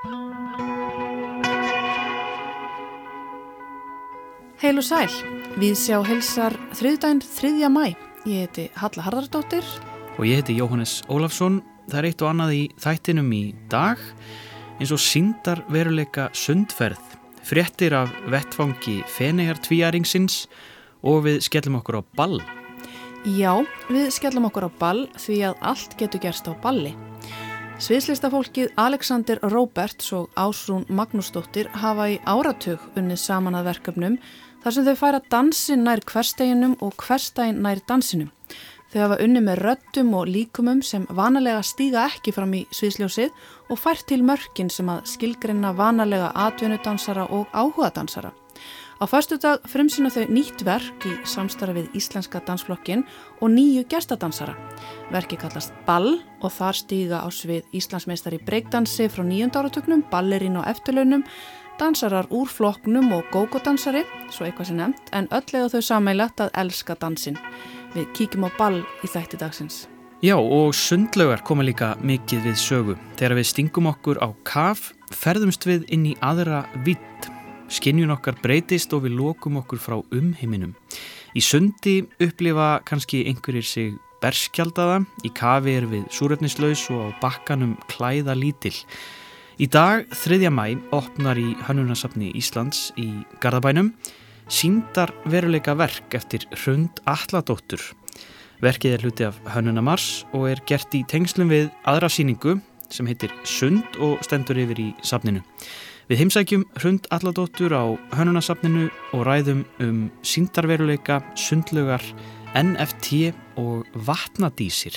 Heil og sæl, við sjá helsar þriðdægn 3. mæ. Ég heiti Halla Harðardóttir. Og ég heiti Jóhannes Ólafsson. Það er eitt og annað í þættinum í dag eins og síndar veruleika sundferð, fréttir af vettfangi fenegar tvíæringsins og við skellum okkur á ball. Já, við skellum okkur á ball því að allt getur gerst á balli. Sviðslistafólkið Alexander Roberts og Ásrún Magnúsdóttir hafa í áratug unnið saman að verkefnum þar sem þau færa dansin nær hversteginum og hverstegin nær dansinum. Þau hafa unnið með röttum og líkumum sem vanalega stíga ekki fram í sviðsljósið og fært til mörkin sem að skilgrinna vanalega atvinnudansara og áhugadansara. Á fastu dag fremsina þau nýtt verk í samstarfi við Íslenska dansflokkin og nýju gestadansara. Verki kallast Ball og þar stíga á svið Íslandsmeistar í breykdansi frá nýjönda áratöknum, ballerín og eftirlaunum, dansarar úr flokknum og gógodansari, svo eitthvað sem nefnt, en öll eða þau sammeilagt að elska dansin. Við kíkjum á Ball í þætti dagsins. Já og sundlaugar koma líka mikið við sögu. Þegar við stingum okkur á kaf, ferðumst við inn í aðra vitt Skinnjun okkar breytist og við lokum okkur frá umheiminum. Í sundi upplifa kannski einhverjir sig berskjaldaða, í kafi er við súrefnislaus og á bakkanum klæða lítill. Í dag, 3. mæ, opnar í Hannunasafni Íslands í Garðabænum síndar veruleika verk eftir Hrund Alladóttur. Verkið er hluti af Hannunamars og er gert í tengslum við aðra síningu sem heitir Sund og stendur yfir í safninu. Við heimsækjum Hrund Alladóttur á Hönunasafninu og ræðum um síndarveruleika, sundlugar, NFT og vatnadísir.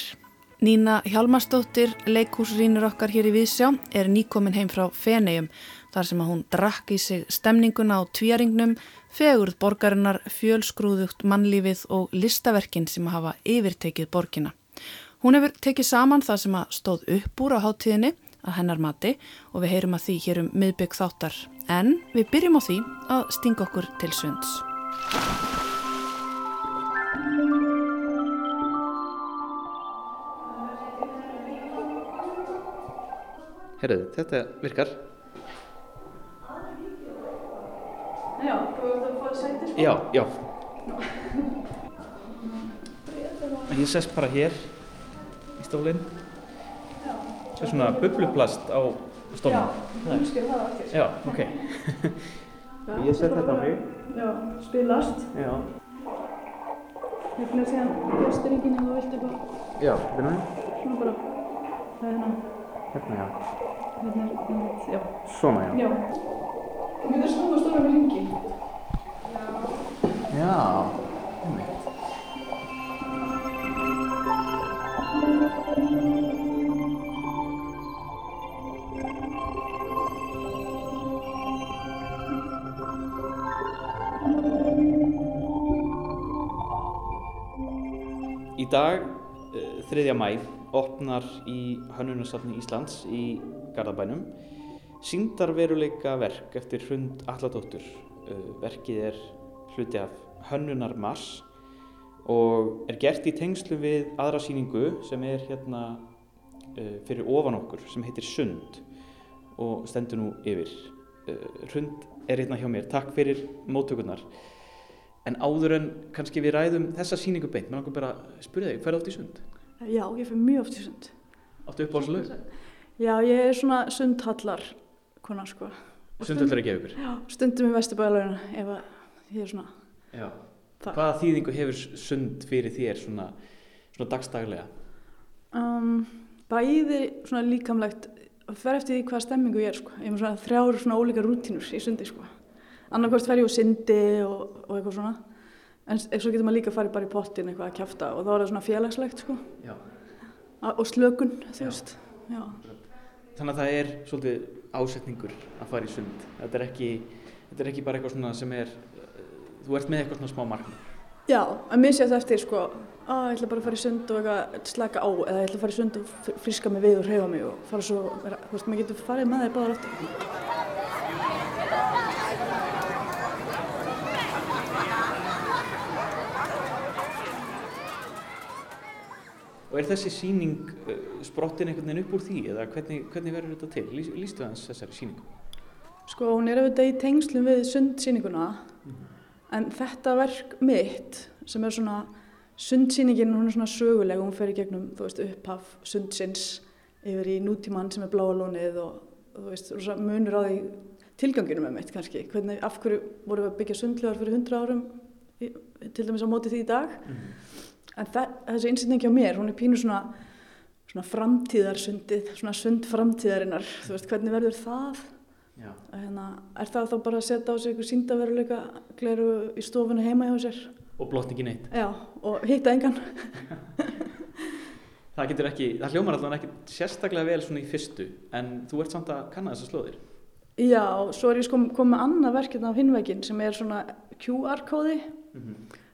Nína Hjalmarsdóttir, leikúsrínur okkar hér í Vísjá, er nýkomin heim frá Fenegjum þar sem að hún drakk í sig stemninguna á tvíaringnum, fegurð borgarinnar, fjölskrúðugt mannlífið og listaverkin sem hafa yfirtekið borgina. Hún hefur tekið saman það sem að stóð upp úr á háttíðinni að hennar mati og við heyrum að því hér um miðbygg þáttar. En við byrjum á því að stinga okkur til sunds. Herðu, þetta virkar. Já, þú ert að fá sættir? Já, já. Ég sest bara hér í stólinn. Það er svona bubluplast á stólinn. Já, þú skil það eftir. Já, ok. Ég set þetta á mig. Já, spilast. Já. Hérna síðan fjösturingin og þú vilti bara Já, hérna. svona bara, það er hérna, Hérna, já. hérna hérna, já. Svona, já. Já. Mér finnst snúið stóra með ringi. Já, einmitt. Dag, uh, 3. mæ, opnar í Hönnunarsafni Íslands í Garðabænum síndarveruleika verk eftir Hrund Alladóttur. Uh, verkið er hluti af Hönnunar Mars og er gert í tengslu við aðra síningu sem er hérna uh, fyrir ofan okkur sem heitir Sund og stendur nú yfir. Hrund er hérna hjá mér, takk fyrir móttökurnar. En áður en kannski við ræðum þessa síningu beint, maður okkur bara spyrja þig, ferðu oft í sund? Já, ég fyrir mjög oft í sund. Áttu upp á þessu lög? Já, ég er svona sundhallar konar sko. Og Sundhöllar ekki ykkur? Já, stundum í vesturbæðalöginu ef ég er svona Já. þar. Hvaða þýðingu hefur sund fyrir þér svona, svona dagstaglega? Um, bæði svona líkamlegt, það fer eftir því hvaða stemmingu ég er sko. Ég er með svona þrjár svona ólíka rútínur í sundi sko. Annarkvæmst fer ég úr syndi og, og eitthvað svona. En svo getur maður líka að fara bara í pottin eitthvað að kjafta og þá er það svona félagslegt sko. Og slökun, þú veist. Þannig að það er svolítið ásetningur að fara í sund. Þetta er ekki, þetta er ekki bara eitthvað svona sem er, uh, þú ert með eitthvað svona smá markmið. Já, að sé þetta eftir sko, að ég ætla bara að fara í sund og eitthvað slaka á eða ég ætla að fara í sund og fr- fríska mig við og hreyfa mig og fara svo, þú veist, maður getur farið með þeir báðar aftur. Og er þessi síning uh, sprottin einhvern veginn upp úr því eða hvernig, hvernig verður þetta til? Lýs, lýstu þess þessari síningu? Sko hún er auðvitað í tengslum við sundsýninguna en þetta verk mitt sem er svona sundsýningin hún er svona söguleg hún fer í gegnum veist upphaf sundsins yfir í nútímann sem er bláa lónið og þú veist munur á því tilganginum með mitt kannski hvernig af hverju voru við að byggja sundlegar fyrir hundra árum til dæmis á móti því í dag en þa- þessi innsetning hjá mér hún er pínu svona svona framtíðarsundið, svona sund framtíðarinnar þú veist hvernig verður það Já. hérna, er það þá bara að setja á sig eitthvað síndaveruleika gleru í stofunu heima hjá sér Og blotningin eitt. já, og hitta engan Það getur ekki, það hljómar allavega ekki sérstaklega vel svona í fyrstu en þú ert samt að kanna þessar slóðir. já, svo er ég sko komið annað verkefni á hinvegin sem er svona QR-kóði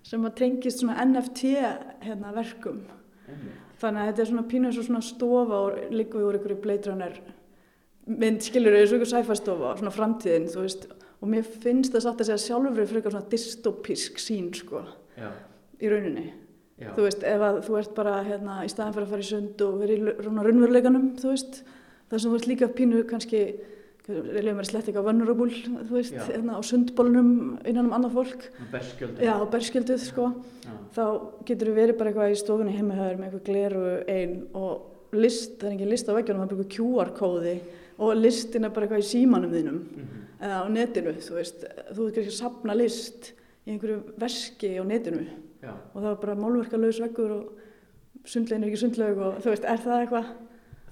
sem að tengist svona NFT hérna, verkum. Þannig að þetta er svona pínu eins og svona stofa og líka úr einhverju bleidrannar mynd skilur eins og einhver sæfastofa svona framtíðin, þú veist. Og mér finnst það satt að segja sjálfur frekar svona dystopísk sín sko Já, í rauninni. Já. þú veist, ef að þú ert bara hérna í staðan fyrir að fara í sund og vera í raun- raunveruleikanum, þú veist. Þar sem þú ert líka pínu kannski reyðum mér slett ekki á vulnerable þú veist, hérna á sundbólnum innan um annað fólk, Berskjöldur. já, berskjölduð sko, þá getur þú verið bara eitthvað í stofunni heimahöður með eitthvað gleru ein og list, það er ekki list á veggjunum, það er bara eitthvað QR-kóði og listin er bara eitthvað í símanum þínum Mhm. eða á netinu, þú veist þú ert kannski að sapna list í einhverju verski á netinu Já. og það var bara málverkalaus veggur og sundlegin er ekki sundleg og þú veist, er það eitthvað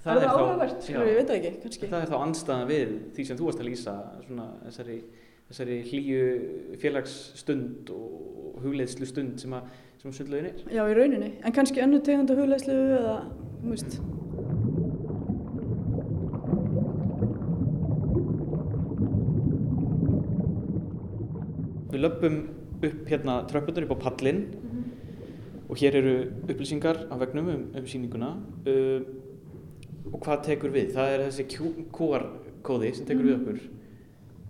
Það er það þá- áhugavert, sko, ég veit það ekki, kannski. Það er þá anstæðan við því sem þú varst að lýsa svona þessari, þessari hlýju félagsstund og hugleiðslu stund sem að, sem sundlaugin er. Já, í rauninni, en kannski önnu tegund af hugleislu eða, þú veist. Við löpum upp hérna tröppunar upp á pallin og hér eru upplýsingar á vegnum um, um sýninguna. Uh, og hvað tekur við? Það er þessi QR-kóði sem tekur við okkur.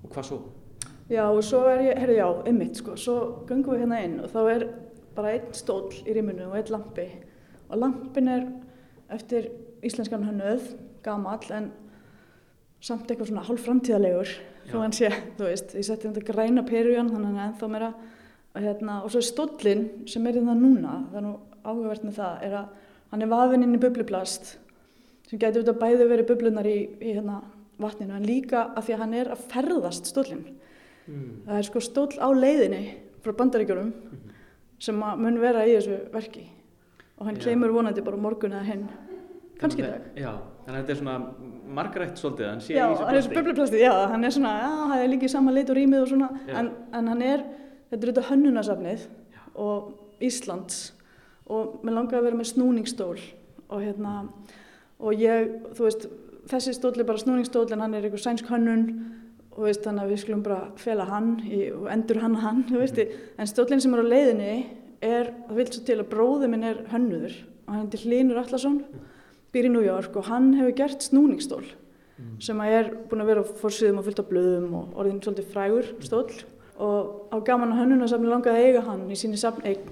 Og hvað svo? Já, og svo er ég, herri já, einmitt, sko, svo göngum við hérna inn og þá er bara einn stóll í rýmunu og einn lampi. Og lampin er eftir íslenskan hönnuð, gamall en samt eitthvað svona hálf framtíðalegur þú veist, ég setti þetta græna peru í hann, þannig að hann er ennþá meira hérna, og svo er stóllin sem er hérna núna, það er nú áhugavert með það, er að hann er vafinn inn í bubluplast sem getur auðvitað bæði verið bublunar í, í hérna, vatninu en líka af því að hann er að ferðast stóllin Mm. Það er sko stóll á leiðinni frá bandaríkjurum sem að mun vera í þessu verki og hann Já. kemur vonandi bara morgun eða hinn kannski dag. Já, þannig að þetta er svona margrætt svolítið, hann sé Já, í þessu hann er þessu bubbluplasti, já, hann er svona, já, það er líka í sama lit og rýmið og svona, en, en hann er, þetta er þetta hönnunasafnið og Íslands og mér langaði að vera með snúningsstól og hérna, og ég, þú veist, þessi stól er bara snúningsstól en hann er einhver sænsk hönnun og veist, þannig að við skulum bara fela hann í, og endur hann hann, þú veist, en stólinn sem er á leiðinni er, það vil svo til að bróði minn er hönnuður og hann er Hlinur Allarsson, býr í New York og hann hefur gert snúningsstól sem að er búin að vera á fórsýðum og fullt af blöðum og orðin svolítið frægur stóll. Og á gaman að hönnunasafni langaði að eiga hann í síni safneign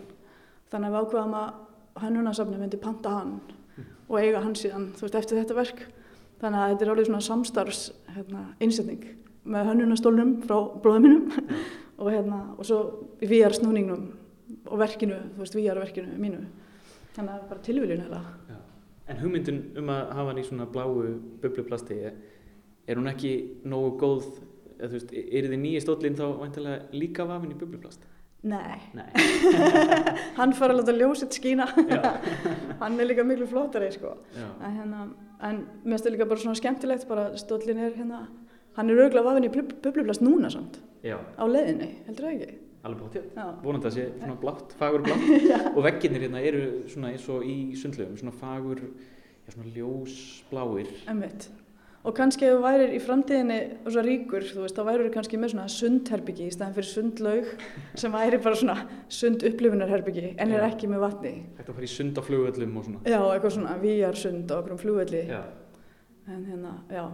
þannig að við ákveðum að hönnunasafni myndi panta hann og eiga hann síðan veist eftir þetta verk. Þannig að þetta er orðið svona samstarfs hérna, innsetning með hönnunastólnum frá bróðum mínum. Og hérna og svo VR snúningnum og verkinu, þú veist VR verkinu mínu. Þannig að það er bara tilviljun Já. En hugmyndin um að hafa hann í svona bláu bubluplasti er, er hún ekki nógu góð eða þú veist, er þið nýja stóllinn þá væntalega líka vafin í bubluplast? Nei, Nei. hann fara að láta ljósitt skína. Hann er líka miklu flottari sko. En, hérna, en mér finnst það líka bara svona skemmtilegt bara stóllin er hérna hann er auðvitað vafin í bubluplast núna samt. Já, á leiðinni, heldur það ekki? alveg bóttið. Já, Vonandi að sé svona blátt, fagur blátt. Og veggirnir hérna eru svona eins og í sundlöfum, svona fagur, já svona ljósbláir. emmitt og kannski ef þú værir í framtíðinni og svo ríkur, þú veist, þá værir þú kannski með svona sundherbyggi í staðan fyrir sundlaug sem væri bara svona sund upplifunarherbyggi en er ekki með vatni fara í sund á flugöllum og svona. Já, eitthvað svona víjarsund á okkur um flugvelli Já. en hérna, já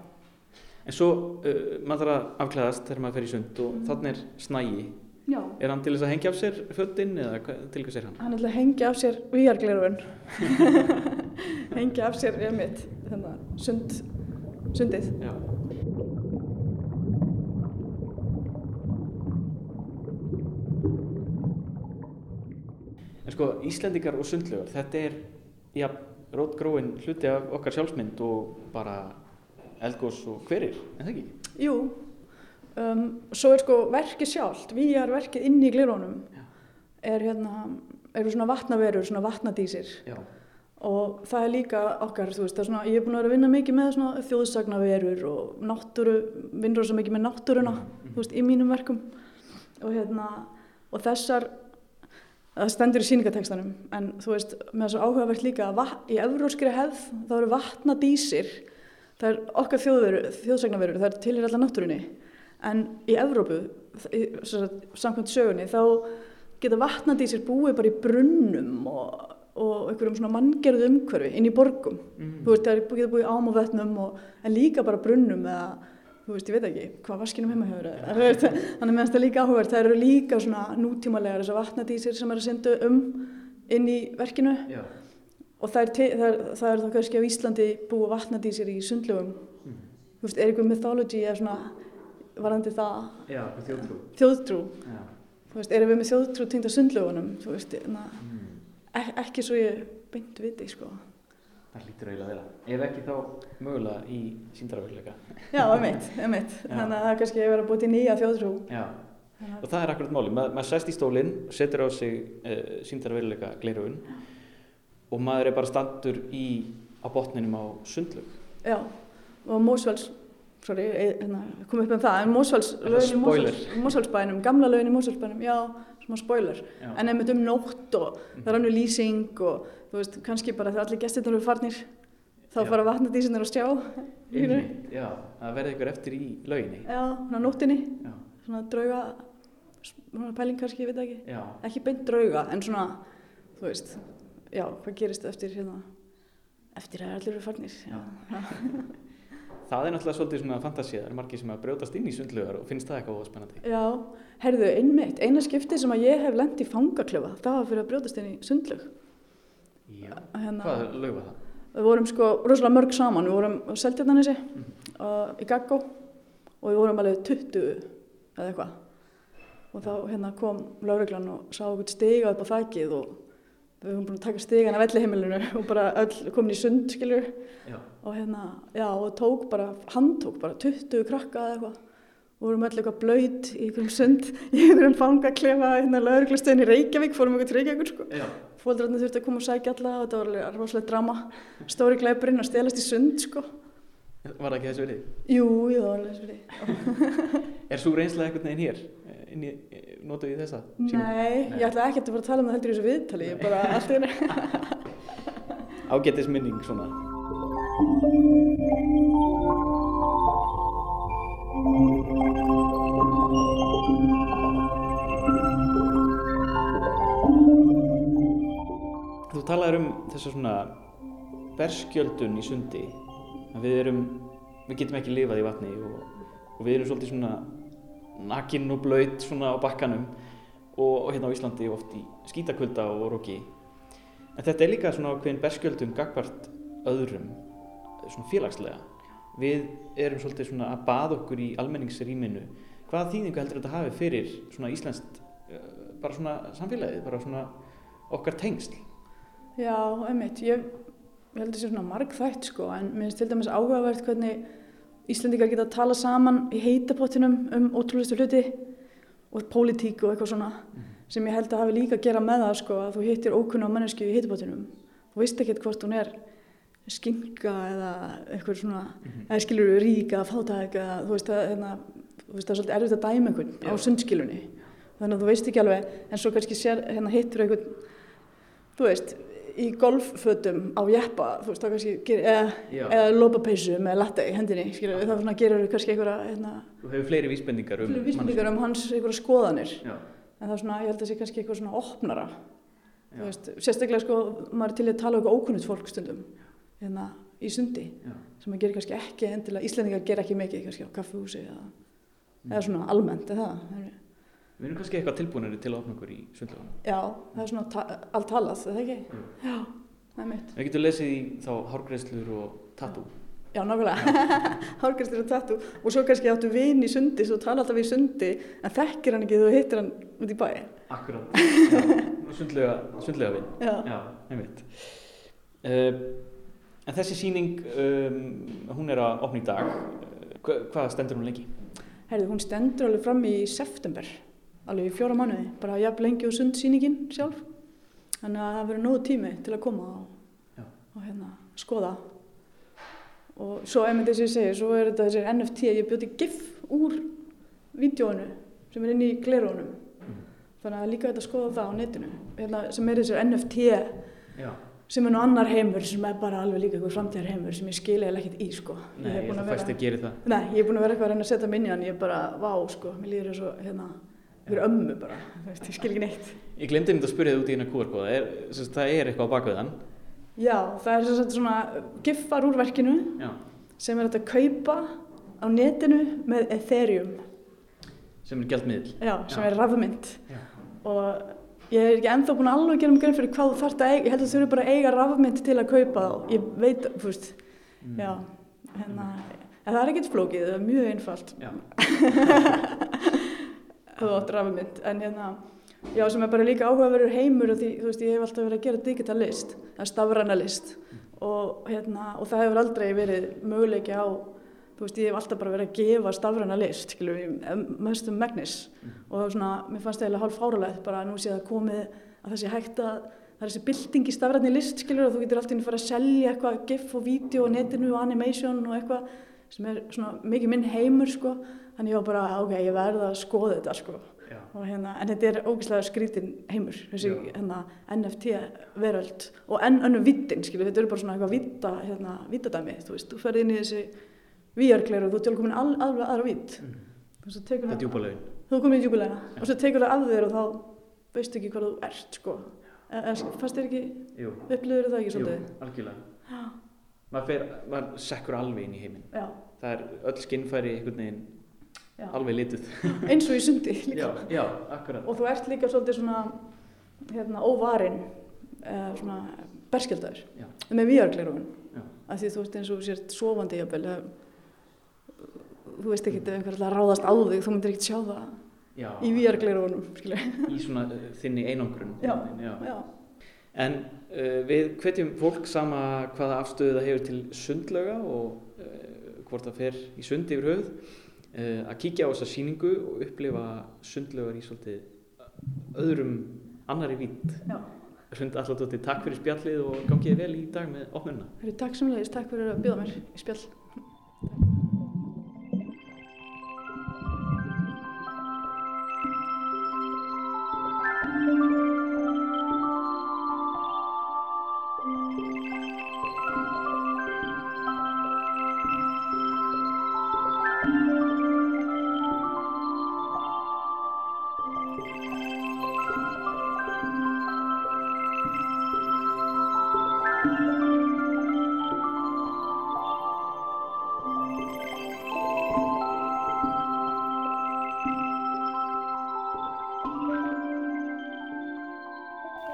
En svo uh, maður þarf að afklæðast þegar maður fer í sund og þannig er snægi. Já, Er hann til þess að hengja af sér fötinn eða til hvers er hann? hann ætla að hengja af sér víjarglerun hengja af sér ég mitt sund, sundið. Já. En sko, Íslendingar og sundlugar, þetta er, já, rótgróin hluti af okkar sjálfsmynd og bara eldgós og hverir, en það ekki? Jú, um, svo er sko verkið sjálft, við erum verkið inn í glirónum, Já. er hérna, eru svona vatnaverur, svona vatnadísir Já. Og það er líka okkar, þú veist, það er svona, ég er búin að vera að vinna mikið með svona þjóðsagnaverur og náttúru, vinnur svo mikið með náttúruna, þú veist, í mínum verkum. Og hérna, og þessar, það stendur í síningatekstanum, en þú veist, með þessar áhugavert líka að í evróskri hefð þá eru vatnadísir, það er okkar þjóðsagnaverur, það er tilhýr allar náttúrunni, en í Evrópu, samkvæmt sögunni, þá geta vatnadísir búið bara í brunnum og, og einhverjum svona manngerðu umhverfi inn í borgum. Mm. Þú veist, það geta búið ám og vötnum og, en líka bara brunnum eða, þú veist, ég veit ekki, hvað vaskinum heima hefur þannig meðan það er líka áhugavert, það eru líka svona nútímalegar þessar vatnadísir sem eru að syndu um inn í verkinu Já. og það er, það er, það er þá kannski á Íslandi búið vatnadísir í sundlögum. Mm. Þú veist, er eitthvað mythology eða svona varandi það Já, þjóðtrú. þjóðtrú, þú veist, erum við með þjóðtrú tengda sundlögunum, þú veist, na, Mm. Ek ekki svo ég beint viti, sko. Það lítur eiginlega vera. Ef ekki þá mögulega í síndarafurleika. Já, emitt, emitt, þannig að það er kannski að vera búið til nýja þjóðtrú. Já. Og það er akkurat máli. Ma maður sest í stólinn, setur á sig uh, síndarafurleika gleirun og maður er bara standur í, á botninum á sundlug. Já, og Mósvalls, sorry, ég hérna, kom upp með það, en Mósvalls, Er það spoiler? Mósvallsbænum, gamla lögin í Mósvallsbænum, já, smá spoiler. Já. En einmitt um nótt og það er annur lýsing og þú veist, kannski bara þegar allir gestirnir eru farnir, þá Já. fara vatnadísinir að stjá. Einmitt, já. Það verði ykkur eftir í lauginni. Já, svona nóttinni, Já. svona drauga, svona pæling kannski, ég veit ekki. Ekki beint drauga, en svona, þú veist, já, hvað gerist eftir hérna, eftir að allir eru farnir. Já. Það er náttúrulega svolítið svona fantasía. Það eru margir sem að brjótast inn í sundlugar og finnst það eitthvað óspennandi. Já, herðu, einmitt, eina skipti sem að ég hef lent í fangaklöfa, það var fyrir að brjótast inn í sundlög. Já. Hérna, Hvað lög var það? Við vorum sko rosalega mörg saman, við vorum á Seltjarnanessi Mhm. uh, í Gaggó og við vorum alveg 20 eða eitthvað. Og þá hérna kom lauruglan og sá okkur stiga upp á þækið og við höfum búin að taka stigan af velliheimilinu og bara öll komin í sund, skilur. Já. Og hérna, já, og tók bara, hann tók bara 20 krakka eða eitthvað. Vorum öll eitthvað blöyt í einhverjum sund, í einhverjum fangaklefa, hérna lauruglastöðin í Reykjavík, fórum eitthvað til Reykjavík, sko. Já. Fóldrarnir þurfti að koma og sækja alla og þetta var alveg rosalega drama. Stóri glæpurinn að stelast í sund, sko. Var það ekki þessu verið? Jú, það var alveg svolítið. Er svo reynslega einhvern veginn hér? Inn í, eh, notuð í þessa? sýningu? Nei, ég ætla ekki að fara að tala um það heldur í þessu viðtali, ég bara allt í henni. Ágætis minning svona. Þú talaður um þessa svona berskjöldun í sundi að við erum, við getum ekki lifað í vatni og, og við erum svolítið svona nakinn og blöyt svona á bakkanum og, og hérna á Íslandi oft í skítakvölda og roki. En þetta er líka svona ákveðin berskjöldun gagvart öðrum svona félagslega við erum svolítið svona að baða okkur í almenningsrýminu. Hvaða þýðingu heldur þetta hafi fyrir svona íslenskt eh, bara svona samfélagið, bara svona okkar tengsl? Já, einmitt, ég, ég held að það sé svona margþætt, sko, en mér finnst til dæmis áhugavert hvernig Íslendingar geta að tala saman í heitapottinum um ótrúlistu hluti og pólitík og eitthvað svona sem ég held að hafi líka að gera með það, sko, að þú hittir ókunna mannesku í heitapottinum. Þú veist ekkert hvort hún er skinka eða eitthvað svona, eða skilur rík eða fátæk eða þú veist að, hérna, þú veist, það er svolítið erfitt að dæma einhvern á Já. sundskilunni. Þannig að þú veist ekki alveg, en svo kannski sér, hérna, hittur einhvern, þú veist, í golffötum á jeppa, þú veist, það kannski, gerir, eða, eða lópapeysu með latte í hendinni, skilur við, svona gerur kannski einhverja, hérna, Þú hefur fleiri vísbendingar um vísbendingar um hans einhverja skoðanir, Já, en það er svona, ég held að það sé kannski eitthvað svona opnara, veist, sérstaklega sko, maður er til að tala um ókunnult fólk stundum, hérna, í sundi, já. sem maður gerir kannski ekki endilega, Íslendingar ger ekki mikið kannski á kaffehúsi eða, Mm. eða svona almennt, eða það, Við erum kannski eitthvað tilbúinari til að opna okkur í sundlögunum já, það er svona ta allt talað, eða ekki? Jú. Já, það er mitt. Við getum lesið í þá hárgreðslur og tattoo. Já, nákvæmlega. Hárgræstir og tattu. Og svo kannski áttu vin í sundi, svo tala alltaf í sundi, en þekkir hann ekki þú hittir hann út í bæ. Akkurát. Sundlega, sundlega vinn. Já. Já, einmitt. Uh, en þessi síning, um, hún er að opna í dag. Hva, hvað stendur hún lengi? Herði, hún stendur alveg fram í september, alveg í fjóra mánuði, bara jafn lengi og sundsýningin sjálf. Þannig að það verður nógu tími til að koma og, og hérna, skoða. Og svo einmitt þess að ég segi, svo er þetta þessi NFT, ég bjóti GIF úr vídjóinu sem er inn í glerónum. Þannig að líka þetta að skoða það á netinu, hérna, sem er þessi NFT Já. Sem er nú annar heimur sem er bara alveg líka einhver framtíðar heimur sem ég skil eða ekkert í sko. Nei, er ég búin held að að gerir það. Nei, ég er búin að vera eitthvað að reyna að setja í hann, ég er bara, vá sko, mér líður eins og hérna, einhver ömmu bara, veist, ég skil ekki neitt. Ég glemdi einmitt að spyrja þið út í hérna sem sagt, það er eitthvað á bakveðan. Já, það er sagt svona giffar úr verkinu Já. sem er að kaupa á netinu með Ethereum, Sem er gjaldmiðl. já, sem Já. er rafmynd og ég er ekki ennþá búin að alveg gera mig grein fyrir hvað þú þarft að eiga, ég held að þú þurfi bara að eiga rafmynd til að kaupa þá, ég veit, þú veist, Mm. já, hérna, en það er ekkert flókið, það er mjög einfalt. Þú átt rafmynd. En hérna, já sem er bara líka áhugaverður heimur og því, þú veist, ég hef alltaf verið að gera digital list, það er stafræna list. Og hérna, og það hefur aldrei verið möguleiki á, þú veist, ég hef alltaf bara verið að gefa stafræna list, við, mestum megnis og svona, mér fannst það eiginlega hálf fáralegt bara nú sé það komið að sé hægt að það er þessi bylting í stafræni list, skilur og þú getur alltaf inn að fara að selja eitthvað gif og vídeo og netinu og animation og eitthvað sem er svona mikið minn heimur, sko þannig ég var bara, ok, ég verða að skoða þetta, sko Já. og hérna, en þetta er ógeðslega skrítin heimur, þessi Já. hérna, NFT veröld og enn önnur vittin, skilur, þetta eru bara svona eitthvað vita, hérna, vitadæmi, þú veist, þú ferði inn í þessi VR-kleiru og þú ert komin al, alveg aðra vitt Mm. Það er það, djúpalegin. þú er komin í djúbulega og svo tekur það af þér og þá veistu ekki hvað þú ert, sko en, en fannst þér ekki, Jú. upplifur það ekki Jú, svolítið? algjörlega. Já, Maður, maður sekkur alveg inn í heiminn. já, Það er öll skinnfæri einhvern veginn já. alveg lituð. eins og í sundi líka Já, og þú ert líka svolítið svona hérna, óvarinn eða svona berskjaldar Já. með Já. af því þú ert eins og sért sofandi jafnvel þú veist ekki ef einhver að ráðast á þig þú myndir ekkert sjá það Já, í skilja í svona uh, þinni einangrun. Já. já. já, En uh, við hvetjum fólk sama hvaða afstöðu það hefur til sundlöga og uh, hvort það fer í sund yfir höfuð uh, að kíkja á þessa síningu og upplifa sundlögar í svolítið öðrum annari vít. Sund alladóttir, takk fyrir spjallið og gangið vel í dag með opnuna. Takk leiðist, takk fyrir að bjóða mér í spjall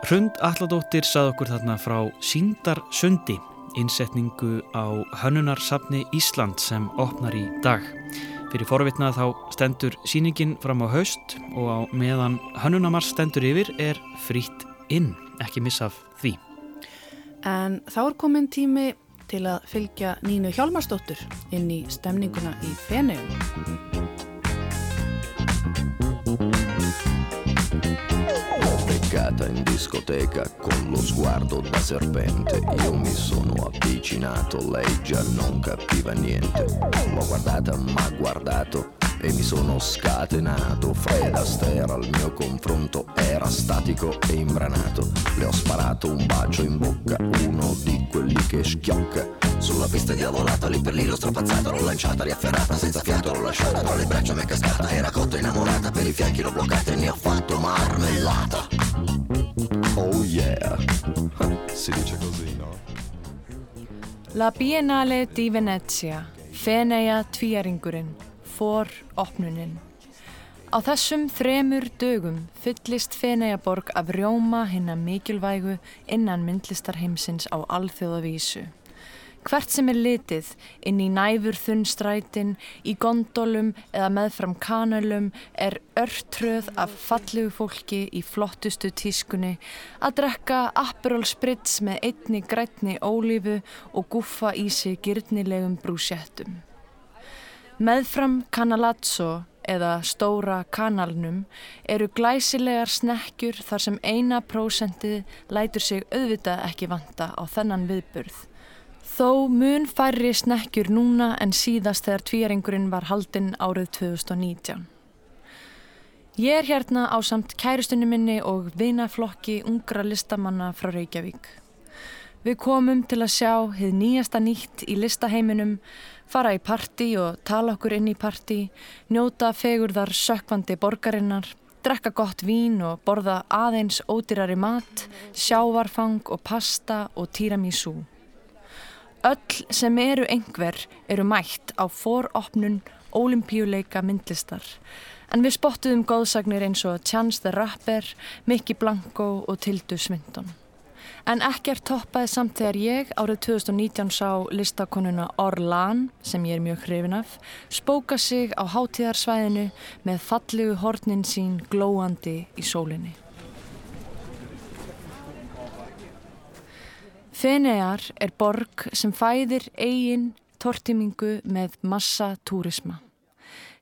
Hrund Alladóttir sað okkur þarna frá Síndar Sundi, innsetningu á Hönnunarsafni Ísland sem opnar í dag. Fyrir forvitna þá stendur síningin fram á haust og á meðan Hönnunamars stendur yfir er frýtt inn, ekki missa af því. En þá er komin tími til að fylgja Nínu Hjálmarsdóttur inn í stemninguna í Feneum. Beccata in discoteca con lo sguardo da serpente. Io mi sono avvicinato, lei già non capiva niente. L'ho guardata, ma guardato e mi sono scatenato. Fred Astaire al mio confronto era statico e imbranato. Le ho sparato un bacio in bocca, uno di quelli che schiocca. Sulla pista diavolata, lì per lì l'ho strappazzata, l'ho lanciata, riafferrata, senza fiato l'ho lasciata, tra le braccia mi è cascata, era cotta innamorata, per i fianchi l'ho bloccata e ne ho fatto marmellata. Yeah, si dice così, no? La Biennale di Venezia, Feneyja tvíaringurinn, for opnunin. Á þessum þremur dögum fyllist Feneiaborg af rjóma hinn að mikilvægu innan myndlistarheimsins á alþjóðavísu. Hvert sem er litið, inn í næfur þunnstrætin, í gondolum eða meðfram kanalum er örtröð af fallegu fólki í flottustu tískunni að drekka Aperol Spritz með einni grætni ólífu og guffa í sig gyrnilegum brúsjettum. Meðfram Canalazzo eða stóra kanalnum eru glæsilegar snekkjur þar sem eina prósentið lætur sig auðvitað ekki vanta á þennan viðburð. Þó mun færri snekkjur núna en síðast þegar tvíringurinn var haldinn árið 2019. Ég er hérna á samt kærustunni minni og vinaflokki ungra listamanna frá Reykjavík. Við komum til að sjá hið nýjasta nýtt í listaheiminum, fara í parti og tala okkur inn í parti, njóta fegurðar sökvandi borgarinnar, drekka gott vín og borða aðeins ódýrari mat, sjávarfang og pasta og tiramisu. Öll sem eru einhver eru mætt á foropnun ólimpíuleika myndlistar en við spottuðum góðsagnir eins og Chance the Rapper, Mickey Blanco og Tildu Svindon. En ekkert toppaði samt þegar ég árið 2019 sá listakonuna Orlan, sem ég er mjög hrifin af, spóka sig á hátíðarsvæðinu með fallegu hornin sín glóandi í sólinni. Fenegar er borg sem fæðir eigin tortimingu með massa túrisma.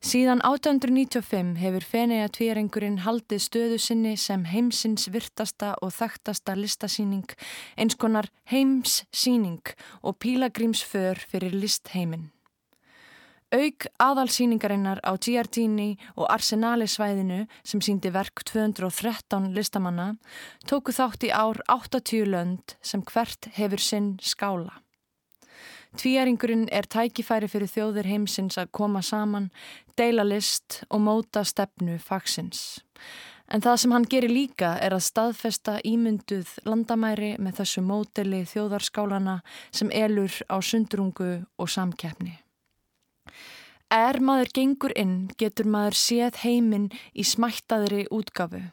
Síðan 1895 hefur Fenea tvíringurinn haldið stöðu sinni sem heimsins virtasta og þekktasta listasýning, eins konar heimssýning og pílagrímsför fyrir listheiminn. Auk aðalsýningarinnar á Giardini og Arsenali svæðinu sem síndi verk 213 listamanna tóku þátt í ár 80 lönd sem hvert hefur sinn skála. Tvíæringurinn er tækifæri fyrir þjóðir heimsins að koma saman, deila list og móta stefnu fagsins. En það sem hann gerir líka er að staðfesta ímynduð landamæri með þessu móteli þjóðarskálana sem elur á sundrungu og samkeppni. Er maður gengur inn getur maður séð heiminn í smættaðri útgafu.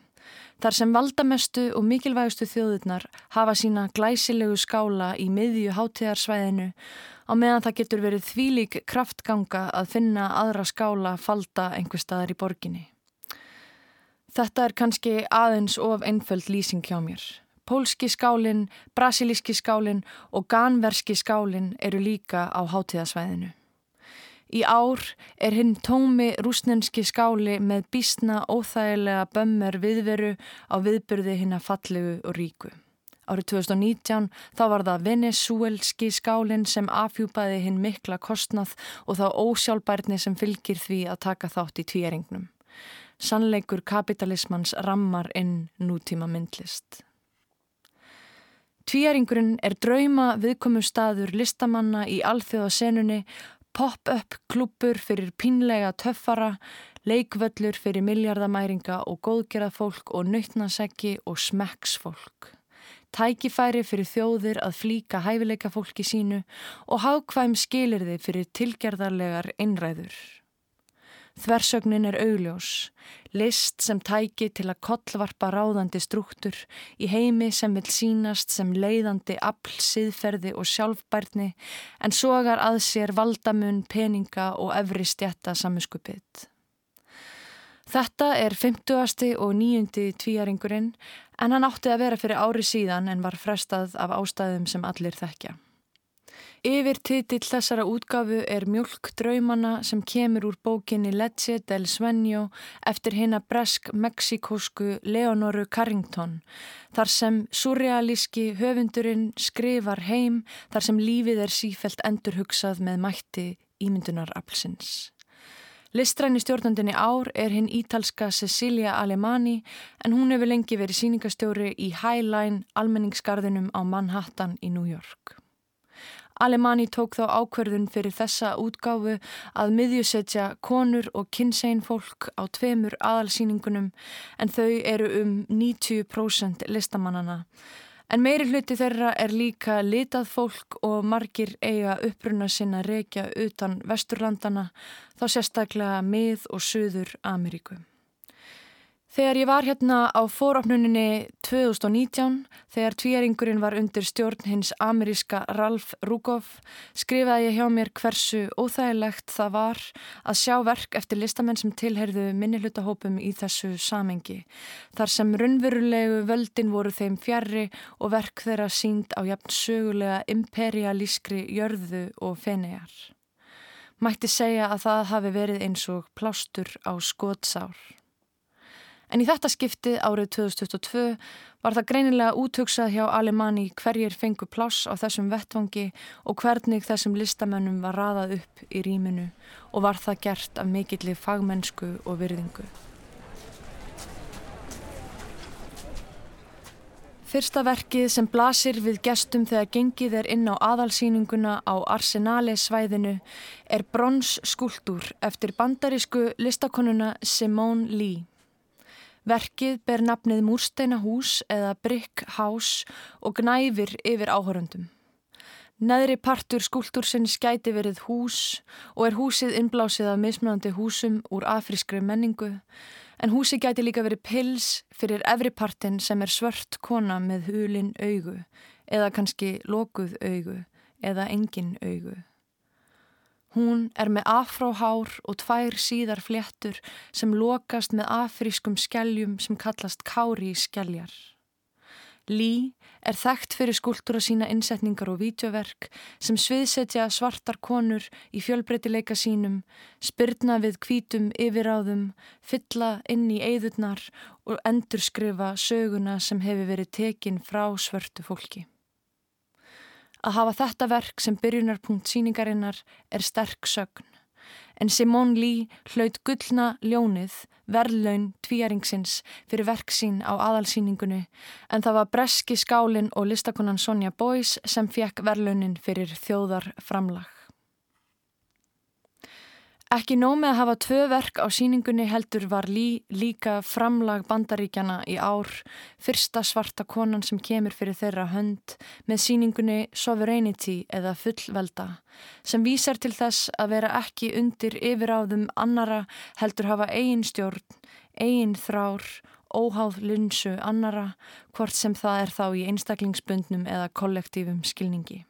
Þar sem valdamestu og mikilvægustu þjóðurnar hafa sína glæsilegu skála í miðju hátíðarsvæðinu á meðan það getur verið þvílík kraftganga að finna aðra skála falda einhver staðar í borginni. Þetta er kannski aðeins of einföld lýsing hjá mér. Pólski skálin, brasilíski skálin og ganverski skálin eru líka á hátíðasvæðinu. Í ár er hinn tómi rúsnenski skáli með bísna óþægilega bömmur viðveru á viðbyrði hinn að fallegu og ríku. Árið 2019 þá var það venezuelski skálinn sem afhjúpaði hinn mikla kostnað og þá ósjálfbærni sem fylgir því að taka þátt í tvíeringnum. Sannleikur kapitalismans rammar inn nútíma myndlist. Tvíeringurinn er drauma viðkomu staður listamanna í alþjóðasenunni, pop-up klúpur fyrir pínlega töffara, leikvöllur fyrir miljardamæringa og góðgerðafólk og nöytnaseggi og smekksfólk tækifæri fyrir þjóðir að flíka hæfileika fólki sínu og hákvæm skilir þið fyrir tilgerðarlegar innræður. Þversögnin er augljós, list sem tæki til að kollvarpa ráðandi struktúr í heimi sem vil sínast sem leiðandi afl, siðferði og sjálfbærni en sogar að sér valdamun, peninga og efri stjætta saminskupið. Þetta er 50. og 9. tvíaringurinn en hann átti að vera fyrir ári síðan en var frestað af ástæðum sem allir þekkja. Yfir titill þessara útgafu er Mjölk draumana sem kemur úr bókinni Lecce del Svenjo eftir hinn að bresk-meksikósku Leonoru Carrington þar sem surrealíski höfundurinn skrifar heim þar sem lífið er sífelt endurhugsað með mætti ímyndunaraflsins. Listræni stjórnandinni ár er hinn ítalska Cecilia Alemani en hún hefur lengi verið síningastjóri í Highline almenningsgarðinum á Manhattan í New York. Alemani tók þá ákverðun fyrir þessa útgáfu að miðjusetja konur og kynsegin fólk á tveimur aðalsýningunum en þau eru um 90% listamannana En meiri hluti þeirra er líka litað fólk og margir eiga uppruna sinna reykja utan vesturlandana, þá sérstaklega mið og söður Ameríku. Þegar ég var hérna á fórofnuninni 2019, þegar tvíaringurinn var undir stjórn hins ameríska Ralf Rugov, skrifaði ég hjá mér hversu óþægilegt það var að sjá verk eftir listamenn sem tilherðu minnihlutahópum í þessu samengi. Þar sem raunverulegu völdin voru þeim fjarrri og verk þeirra sínd á jafn sögulega imperialískri jörðu og fenejar. Mætti segja að það hafi verið eins og plástur á skótsár. En í þetta skipti árið 2022 var það greinilega útöksað hjá Alemanni hverjir fengu pláss á þessum vettvangi og hvernig þessum listamennum var raðað upp í rýminu og var það gert af mikillir fagmennsku og virðingu. Fyrsta verkið sem blasir við gestum þegar gengið er inn á aðalsýninguna á Arsenale svæðinu er bronsskúltúr eftir bandarísku listakonuna Simone Lee. Verkið ber nafnið Múrsteinahús eða Brick House og gnæfir yfir áhöröndum. Neðri partur skúltúrsinn skæti verið hús og er húsið innblásið af mismunandi húsum úr afrískri menningu en húsi gæti líka verið pils fyrir efri partin sem er svört kona með hulin augu eða kannski lokuð augu eða engin augu. Hún er með afróhár og tvær síðar fléttur sem lokast með afrískum skelljum sem kallast kári skelljar. Lý er þekkt fyrir skúltúra sína innsetningar og vítjöverk sem sviðsetja svartar konur í fjölbreytileika sínum, spyrna við kvítum yfiráðum, fylla inn í eigðurnar og endurskrifa söguna sem hefur verið tekin frá svörtu fólki. Að hafa þetta verk sem byrjunarpunkt síningarinnar er sterk sögn. En Simone Lee hlaut gullna ljónið, verðlaun tvíjaringsins fyrir verk sín á aðalsýningunni en það var Breski skálin og listakonan Sonja Boys sem fekk verðlaunin fyrir þjóðar framlag. Ekki nómið að hafa tvö verk á síningunni heldur var lí, líka framlag bandaríkjana í ár, fyrsta svarta konan sem kemur fyrir þeirra hönd með síningunni Sovereignty eða fullvelda, sem vísar til þess að vera ekki undir yfiráðum annara heldur hafa eigin stjórn, eigin þrár, óháð lunsu annara, hvort sem það er þá í einstaklingsbundnum eða kollektífum skilningi.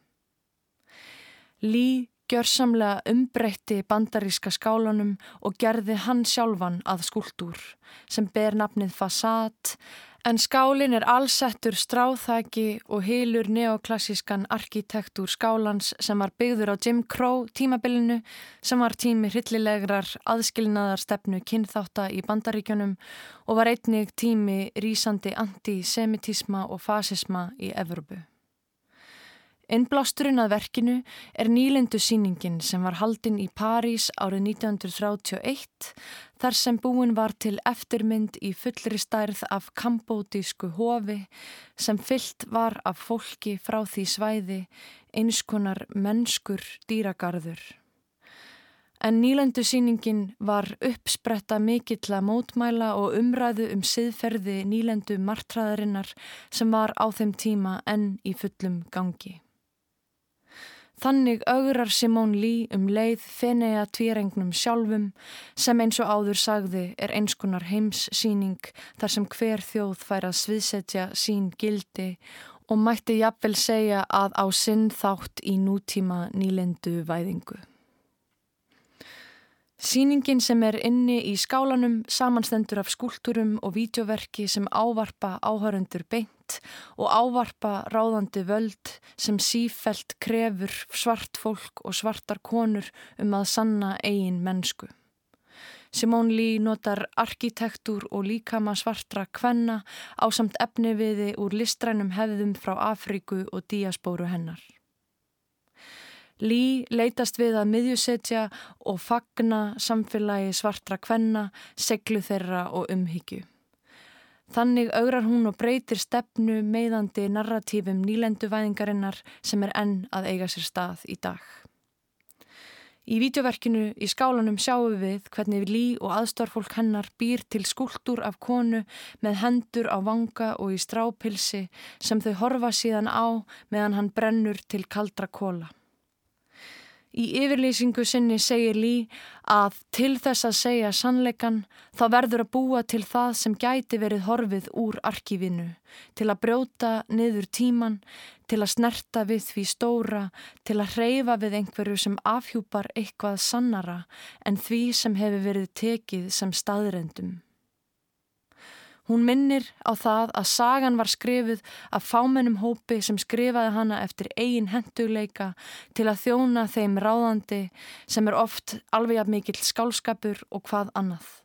Lí gjörsamlega umbreytti bandaríska skálanum og gerði hann sjálfan að skúltúr sem ber nafnið Fassad en skálin er allsettur stráþæki og hilur neoklassískan arkitektúr skálans sem var byggður á Jim Crow tímabilinu sem var tími hryllilegrar aðskilnaðar stefnu kynþáta í bandaríkjunum og var einnig tími rýsandi antisemitisma og fasisma í Evropu. Innblásturinn að verkinu er nýlendu síningin sem var haldinn í París árið 1931 þar sem búin var til eftirmynd í fullri stærð af kambótísku hofi sem fyllt var af fólki frá því svæði einskonar mennskur dýragarður. En nýlendu síningin var uppspretta mikill að mótmæla og umræðu um siðferði nýlendu martraðarinnar sem var á þeim tíma enn í fullum gangi. Þannig augrar Simón Lý um leið fenea tvírengnum sjálfum sem eins og áður sagði er einskonar heimssýning þar sem hver þjóð fær að sviðsetja sín gildi og mætti jafnvel segja að á sinn þátt í nútíma nýlendu væðingu. Sýningin sem er inni í skálanum samanstendur af skúlturum og vídeoverki sem ávarpa áhörundur beint og ávarpa ráðandi völd sem sífelt krefur svart fólk og svartar konur um að sanna eigin mennsku. Simón Lý notar arkitektúr og líkama svartra kvenna á samt efniviði úr listrænum hefðum frá Afríku og díaspóru hennar. Lí leitast við að miðjusetja og fagna samfélagi svartra kvenna, seglu þeirra og umhyggju. Þannig augrar hún og breytir stefnu meðandi narratífum nýlenduvæðingarinnar sem er enn að eiga sér stað í dag. Í vídeoverkinu í skálanum sjáum við hvernig Lí og aðstórfólk hennar býr til skúltur af konu með hendur á vanga og í strápilsi sem þau horfa síðan á meðan hann brennur til kaldra kóla. Í yfirlýsingu sinni segir Lý að til þess að segja sannleikan þá verður að búa til það sem gæti verið horfið úr arkífinu, til að brjóta niður tíman, til að snerta við því stóra, til að hreyfa við einhverju sem afhjúpar eitthvað sannara en því sem hefur verið tekið sem staðrendum. Hún minnir á það að sagan var skrifuð af fámennum hópi sem skrifaði hana eftir eigin hendugleika til að þjóna þeim ráðandi sem er oft alveg að mikill skálskapur og hvað annað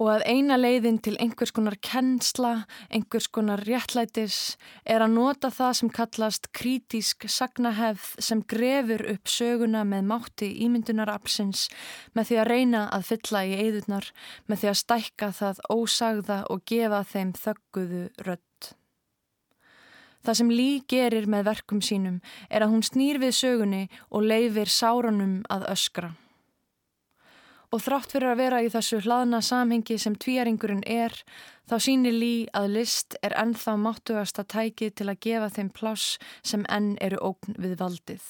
og að eina leiðin til einhvers konar kennsla, einhvers konar réttlætis er að nota það sem kallast kritísk sagnahefð sem grefur upp söguna með mátti ímyndunarapsins með því að reyna að fylla í eðurnar, með því að stækka það ósagða og gefa þeim þögguðu rött. Það sem Lý gerir með verkum sínum er að hún snýr við sögunni og leifir sáranum að öskra. Og þrátt fyrir að vera í þessu hlaðna samhengi sem tvíaringurinn er, þá sínir Lí að list er ennþá máttugasta tækið til að gefa þeim pláss sem enn eru ógn við valdið.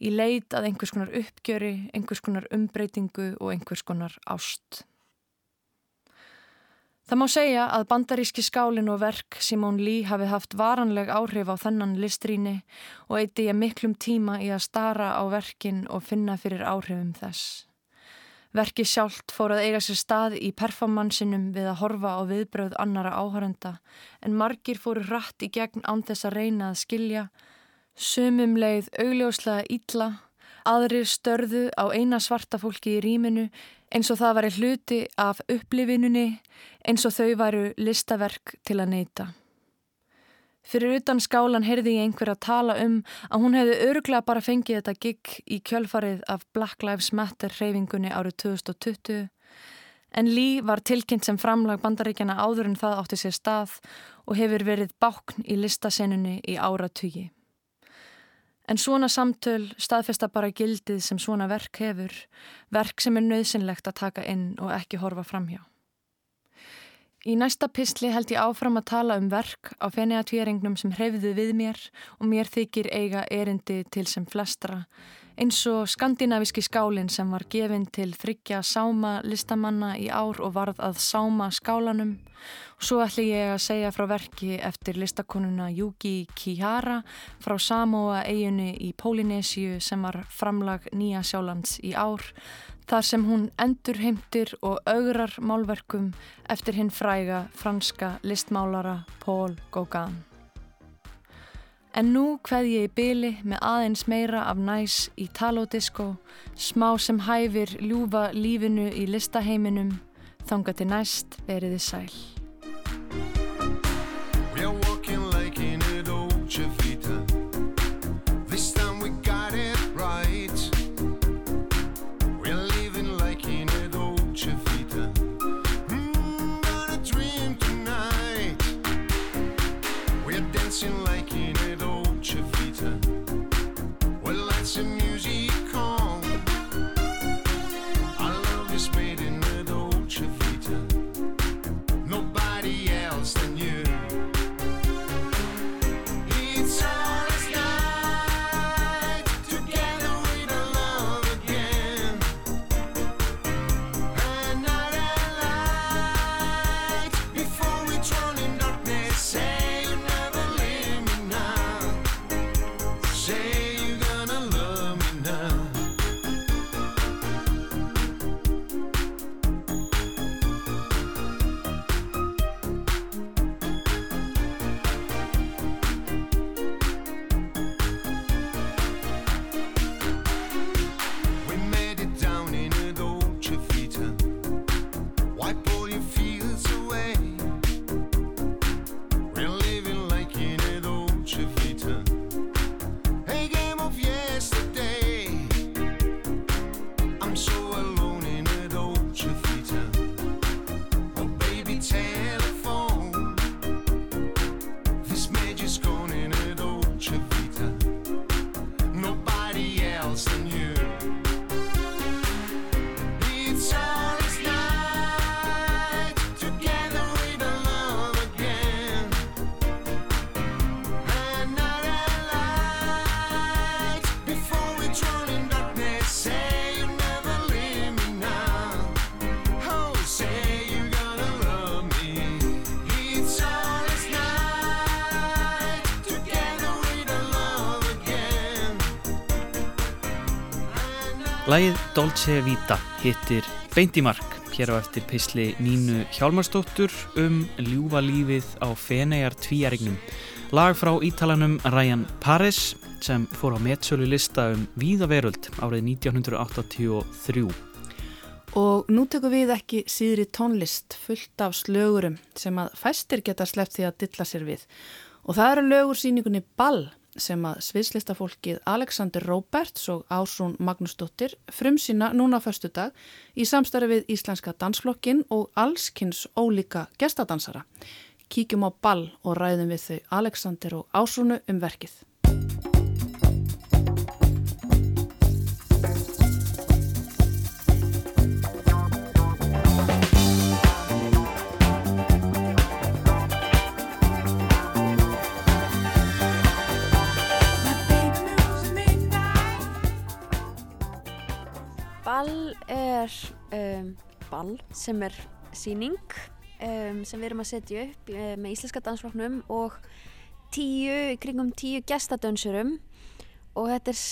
Í leit að einhvers konar uppgjöri, einhvers konar umbreytingu og einhvers konar ást. Það má segja að bandaríski skálin og verk Simón Lí hafi haft varanleg áhrif á þennan listrýni og eitti ég miklum tíma í að stara á verkin og finna fyrir áhrifum þess. Verki sjálft fór að eiga sér stað í performansinum við að horfa á viðbröð annara áhörenda en margir fóru hratt í gegn án þess að reyna að skilja, sumum leið augljóslega ítla, aðrir störðu á eina svarta fólki í rýminu eins og það væri hluti af upplifinunni eins og þau væru listaverk til að neyta. Fyrir utan skálan heyrði ég einhver að tala um að hún hefði öruglega bara fengið þetta gig í kjölfarið af Black Lives Matter hreyfingunni árið 2020 en Lee var tilkynnt sem framlag bandaríkjana áður en það átti sér stað og hefur verið bákn í listasennunni í áratugi. En svona samtöl staðfesta bara gildið sem svona verk hefur, verk sem er nöðsynlegt að taka inn og ekki horfa framhjá. Í næsta písli held ég áfram að tala um verk á fenniatvíringnum sem hreyfðu við mér og mér þykir eiga erindi til sem flestra eins og skandinaviski skálinn sem var gefinn til þryggja sáma listamanna í ár og varð að sáma skálanum. Og svo ætli ég að segja frá verki eftir listakonuna Yuki Kihara frá Samoa eiginu í Pólinésiu sem var framlag Nýja Sjálands í ár þar sem hún endur heimtir og augrar málverkum eftir hinn fræga franska listmálara Paul Gauguin. En nú hveð ég í byli með aðeins meira af næs í talodisko, smá sem hæfir ljúfa lífinu í listaheiminum, þanga til næst veriði sæl. Lægið Dolce Vita hittir Beintimark hér á eftir pisli Nínu Hjálmarsdóttur um ljúfa lífið á Fenegar tvíærignum. Lag frá ítalanum Ryan Paris sem fór á metsölu lista um Víðaveröld árið 1983. Og nú tekum við ekki síðri tónlist fullt af slögurum sem að fæstir geta sleppt því að dilla sér við. Og það eru lögur síningunni Ball sem að sviðslistafólkið Alexander Roberts og Ásrún Magnúsdóttir frumsýna núna fyrstu dag í samstarfi við Íslenska dansflokkin og allskynns ólíka gestadansara. Kíkjum á ball og ræðum við þau Alexander og Ásrúnu um verkið. Ball sem er síning um, sem við erum að setja upp uh, með Íslenska dansfloknum og tíu, kringum tíu gestadönsurum og þetta er,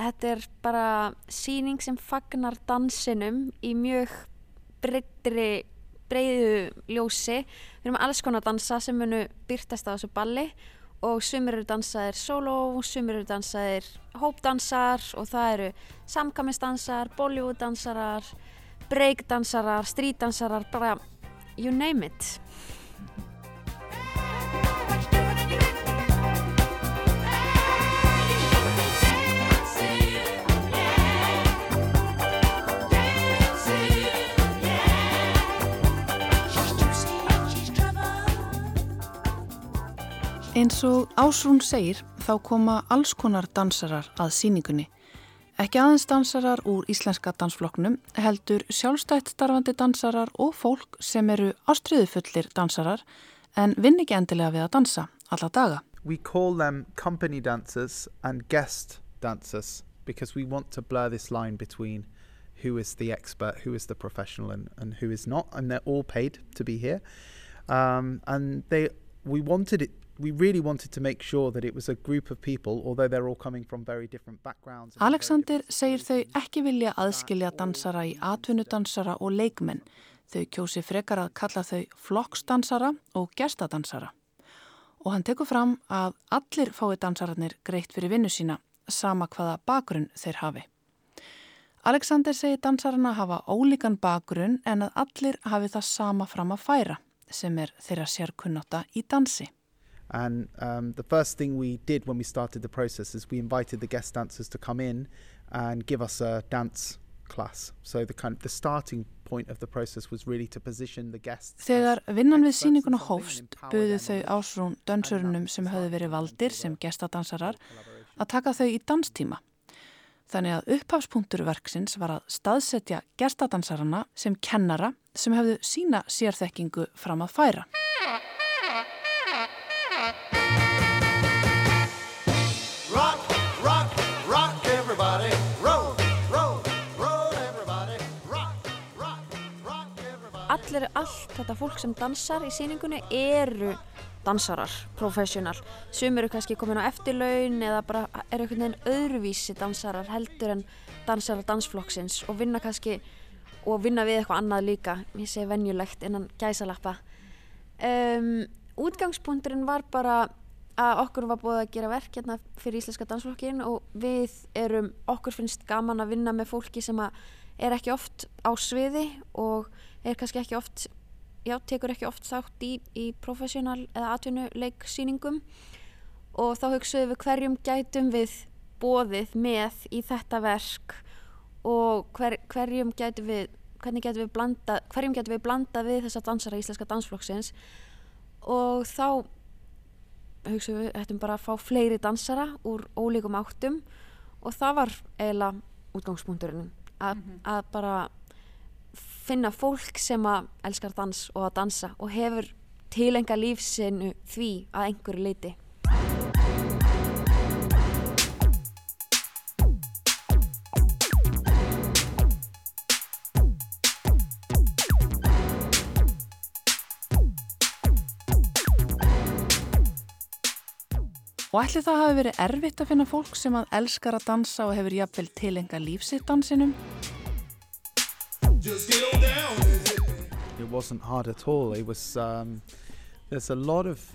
þetta er bara síning sem fagnar dansinum í mjög breyttri breyðu ljósi. Við erum alls konar dansa sem munu byrtast á þessu balli og sumir eru dansaðir solo, sumir eru dansaðir hópdansar og það eru samkamisdansar, bollywooddansarar, breakdansarar, streetdansarar, bara you name it. Eins og Ásrún segir þá koma alls konar dansarar að síningunni. Ekki aðeins dansarar úr íslenska dansflokknum heldur sjálfstætt starfandi dansarar og fólk sem eru ástriðufullir dansarar en vinn ekki endilega við að dansa alla daga. We call them company dancers and guest dancers because we want to blur this line between who is the expert, who is the professional and, and who is not and they're all paid to be here. Um, and they we wanted it we really wanted to make sure that it was a group of people, although they're all coming from very different backgrounds. Alexander segir þau ekki vilja aðskilja dansara í atvinnudansara og leikmenn. Þau kjósi frekar að kalla þau flokksdansara og gestadansara. Og hann tekur fram að allir fái dansararnir greitt fyrir vinnu sína, sama hvaða bakgrunn þeir hafi. Alexander segir dansarana hafa ólíkan bakgrunn en að allir hafi það sama fram að færa, sem er þeirra sérkunnáta í dansi. And um, the first thing we did when we started the process is we invited the guest dancers to come in and give us a dance class. So the kind of the starting point of the process was really to position the guests. Þegar vinnan við síninguna hófst buðu þau ásrún dansörunum sem höfðu verið valdir sem gestadansarar að taka þau í danstíma. Þannig að upphafspunktur verksins var að staðsetja gestadansarana sem kennara sem höfðu sína sérþekkingu fram að færa. Allir, allt þetta fólk sem dansar í síningunni eru dansarar, professional. Sum eru kannski komin á eftirlaun eða bara eru einhvern veginn öðruvísi dansarar heldur en dansarar dansflokksins og vinna kannski og vinna við eitthvað annað líka, ég segi venjulegt innan gæsalappa. Um, útgangspunkturinn var bara að okkur var búið að gera verk hérna fyrir Íslenska dansflokkin og við erum, okkur finnst gaman að vinna með fólki sem að er ekki oft á sviði og er kannski ekki oft, já, tekur ekki oft þátt í, í professional eða atvinnuleiksýningum. Og þá hugsaðum við hverjum gætum við bóðið með í þetta verk og hver, hverjum gætum við, hvernig gætum við blanda, hverjum gætum við blanda við þessa dansara Íslenska dansflokksins. Og þá hugsaðum við ættum bara að fá fleiri dansara úr ólíkum áttum. Og það var eiginlega útgangspunkturinn að, að bara finna fólk sem að elskar dans og að dansa og hefur tilenga lífsinu því að einhverju leiti. Og ætli það hafi verið erfitt að finna fólk sem að elskar að dansa og hefur jafnvel tilenga lífsitt dansinum? It wasn't hard at all. It was. Um, there's a lot of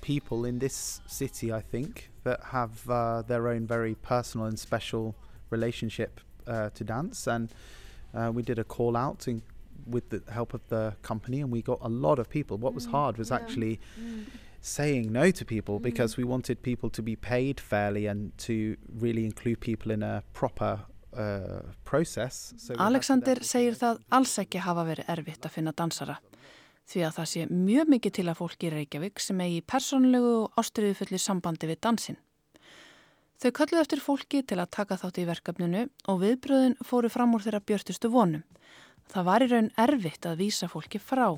people in this city, I think, that have uh, their own very personal and special relationship uh, to dance, and uh, we did a call out in, with the help of the company, and we got a lot of people. What was hard was yeah. actually saying no to people because we wanted people to be paid fairly and to really include people in a proper uh, Alexander segir það alls ekki hafa verið erfitt að finna dansara. Því að það sé mjög mikið til að fólki í Reykjavík sem eigi persónlegu og ástriðufulli sambandi við dansin. Þau kölluðu eftir fólki til að taka þátt í verkefninu og viðbröðin fóru fram úr þeirra björtustu vonum. Það var í raun erfitt að vísa fólki frá.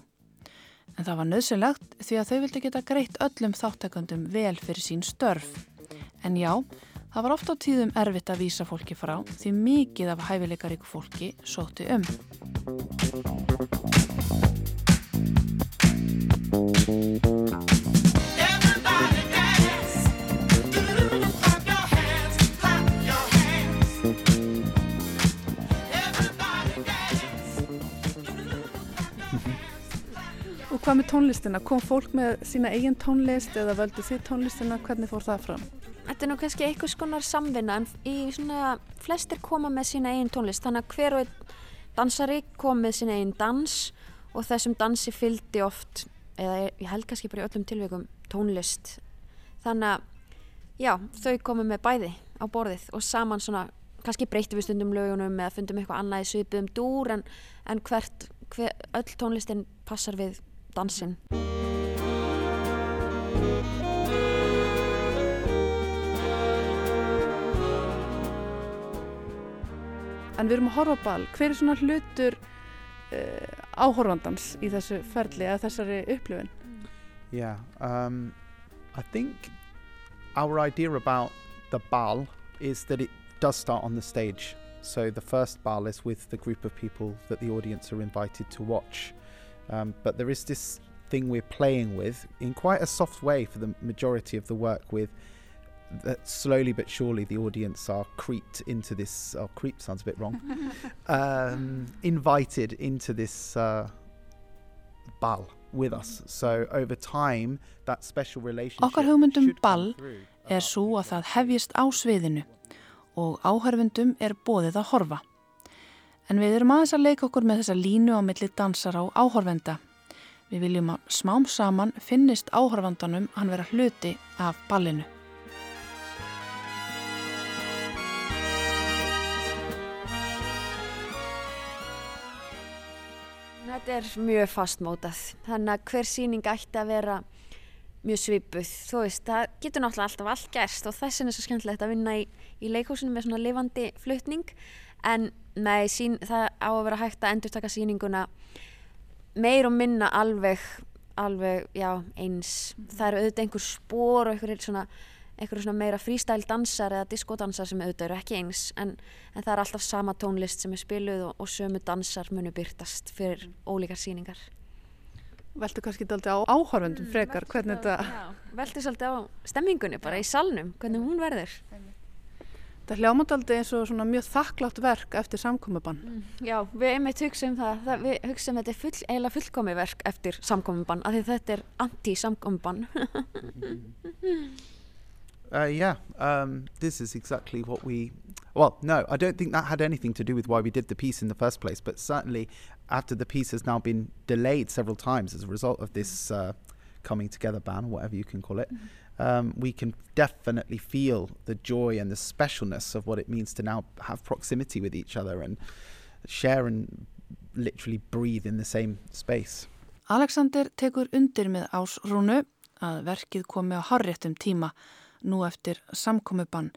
En það var nöðsynlegt því að þau vildi geta greitt öllum þáttakandum vel fyrir sín störf. En já, það var oft á tíðum erfitt að vísa fólki frá því mikið af hæfileikaríku fólki sótti um. Og hvað með tónlistina? Kom fólk með sína eigin tónlist eða völdu þið tónlistina? Hvernig fór það fram? Þetta er nú kannski einhvers konar samvinna en í svona flestir koma með sína eigin tónlist. Þannig að hver og einn dansari kom með sína eigin dans og þessum dansi fylgdi oft eða ég held kannski bara í öllum tilveikum tónlist. Þannig að já, þau komu með bæði á borðið og saman svona kannski breytti við stundum lögunum eða fundum eitthvað annað í svipuðum dúr en, en hvert, hver, öll tónlistin passar við dansinn En við erum að horfa á ball. Hver er svona hlutur uh, áhorfandans í þessu ferli eða þessari upplifun? Yeah, um, I think our idea about the ball is that it does start on the stage. So the first ball is with the group of people that the audience are invited to watch. Um, but there is this thing we're playing with in quite a soft way for the majority of the work with that slowly but surely the audience are creeped into this oh creep sounds a bit wrong um, invited into this uh, ball with us. So over time, that special relationship Okkar hugmynd um should come ball er svo að það hefjist á sviðinu og áhörfundum er bóðið að horfa. En við erum aðeins að leika okkur með þessa línu á milli dansara og áhörfenda. Við viljum að smám saman finnist áhörfandanum hann vera hluti af ballinu. Þetta er mjög fastmótað, þannig að hver síning ætti að vera mjög svipuð. Þú veist, það getur náttúrulega alltaf allt gerst og þess vegna er svo skemmtilegt að vinna í, í leikhúsinu með svona lifandi flutning. En nei, sín, það á að vera hægt að endurtaka síninguna meir og minna alveg, alveg, já, eins. Það eru auðvitað einhver spór og einhver svona, einhver svona meira freestyle dansar eða diskodansar sem auðvitað eru ekki eins. En, en það er alltaf sama tónlist sem er spiluð og, og sömu dansar munu byrtast fyrir ólíkar síningar. Veltu kannski daldi á áhörfundum frekar hvernig þetta... Velti svolítið á stemmingunni bara í salnum, hvernig hún verður. Það hljámat aldrei eins og svona mjög þakklátt verk eftir samkomiðbann. Já, við einmitt hugsaum það, það við hugsaum þetta er full, eiginlega fullkomi verk eftir samkomiðbann, af því þetta er anti-samkomiðbann. Uh, yeah, um, this is exactly what we. Well, no, I don't think that had anything to do with why we did the piece in the first place, but certainly after the piece has now been delayed several times as a result of this uh, coming together ban, or whatever you can call it, um, we can definitely feel the joy and the specialness of what it means to now have proximity with each other and share and literally breathe in the same space. Alexander tekur undir með ásrúnu að verkið komi á harréttum tíma nú eftir samkomiðbann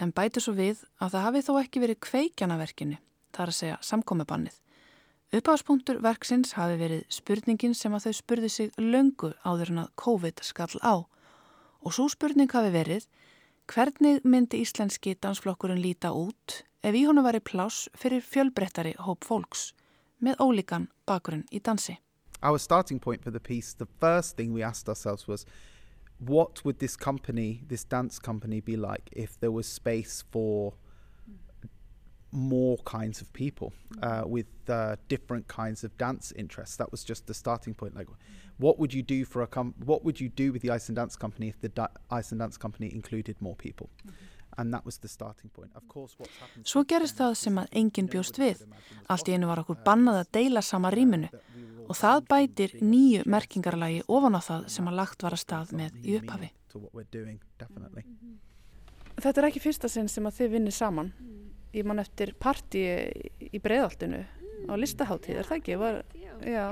en bæti svo við að það hafi þó ekki verið kveikjanaverkinu, þar að segja samkomibannið. Uppáðspunktur verksins hafi verið spurningin sem að þau spurði sig löngu áður en að COVID skall á og svo spurning hafi verið hvernig myndi íslenski dansflokkurinn líta út ef í honu væri pláss fyrir fjölbrettari hóp fólks með ólíkan bakgrunn í dansi. our starting point for the piece, the first thing we asked ourselves was, what would this company, this dance company, be like if there was space for more kinds of people uh, with uh, different kinds of dance interests? That was just the starting point. Like, what would you do for a com- what would you do with the Ice and Dance Company if the da- Iceland Dance Company included more people? And that was the starting point. Of course, what's happened Svo gerist það sem að enginn bjóst við. Allt í einu var okkur bannað að deila sama rýminu og það bætir nýju merkingarlagi ofan á það sem að lagt var að stað með í upphafi. Þetta er ekki fyrsta sinn sem að þið vinnir saman. Ég man eftir partí í breiðaltinu á listaháttíð, er það ekki? Var, já.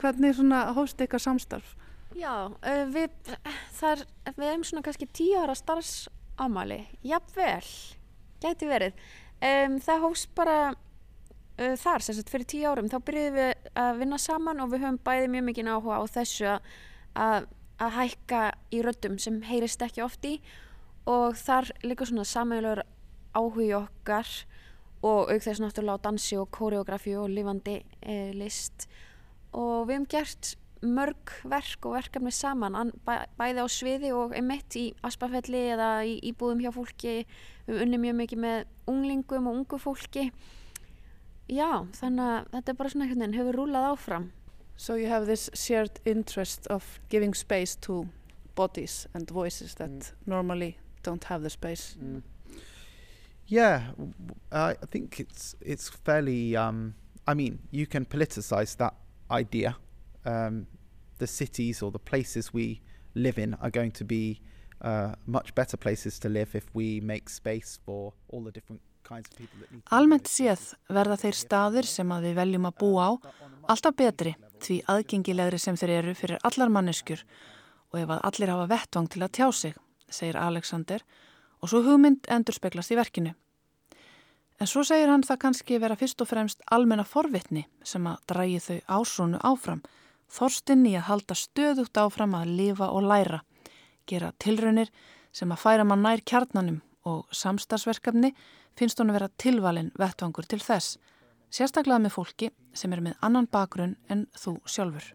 Hvernig svona hóst ykkar samstarf? Já, uh, við, þar, við hefum svona kannski tíu ára starfsámali, jafnvel, gæti verið. Um, það hófst bara uh, þar, sem sagt fyrir tíu árum, þá byrjuðum við að vinna saman og við höfum bæði mjög mikið áhuga á þessu að, að, að hækka í röddum sem heyrist ekki oft í. Og þar líka svona sammeilur áhugi okkar og auk þess náttúrulega á dansi og koreografi og lifandi eh, list. Og við hefum gert mörg verk og verkefni saman an, bæ, bæði á sviði og einmitt í aspafelli eða í íbúðum hjá fólki við unnið mjög mikið með unglingum og ungu fólki já, þannig að þetta er bara svona einhvern veginn hefur rúlað áfram So you have this shared interest of giving space to bodies and voices that normally don't have the space. Yeah, w- I I think it's it's fairly. Um, I mean, you can politicize that idea. Um, the cities or the places we live in are going to be uh, much better places to live if we make space for all the different kinds of people that need. to live Almennt séð verða þeir staðir sem að við veljum að búa á alltaf betri því aðgengilegri sem þeir eru fyrir allar manneskjur og ef að allir hafa vettvang til að tjá sig, segir Alexander og svo hugmynd endur speglast í verkinu. En svo segir hann það kannski vera fyrst og fremst almenna forvitni sem að drægi þau ásónu áfram, þorstinn í að halda stöðugt áfram að lifa og læra, gera tilraunir sem að færa mann nær kjarnanum og samstagsverkefni finnst hún að vera tilvalin vettvangur til þess, sérstaklega með fólki sem er með annan bakgrunn en þú sjálfur.